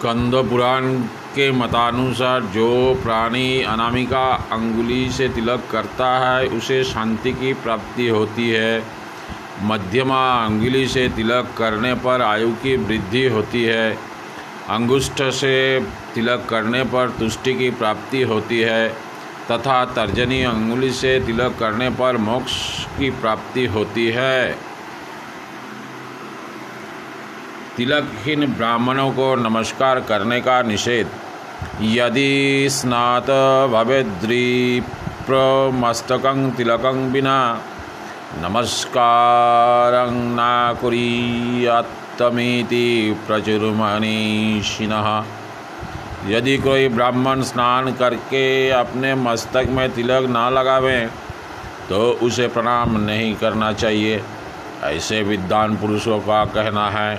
स्कंद पुराण के मतानुसार जो प्राणी अनामिका अंगुली से तिलक करता है, उसे शांति की प्राप्ति होती है। मध्यमा अंगुली से तिलक करने पर आयु की वृद्धि होती है। अंगुष्ठ से तिलक करने पर तुष्टि की प्राप्ति होती है। तथा तर्जनी अंगुली से तिलक करने पर मोक्ष की प्राप्ति होती है। तिलकहीन ब्राह्मणों को नमस्कार करने का निषेध। यदि स्नात भवेद्रीप्रमस्तक तिलक बिना नमस्कार न कुरीयत्तमिति प्रचुरमनीषिण यदि कोई ब्राह्मण स्नान करके अपने मस्तक में तिलक ना लगावें तो उसे प्रणाम नहीं करना चाहिए। ऐसे विद्वान पुरुषों का कहना है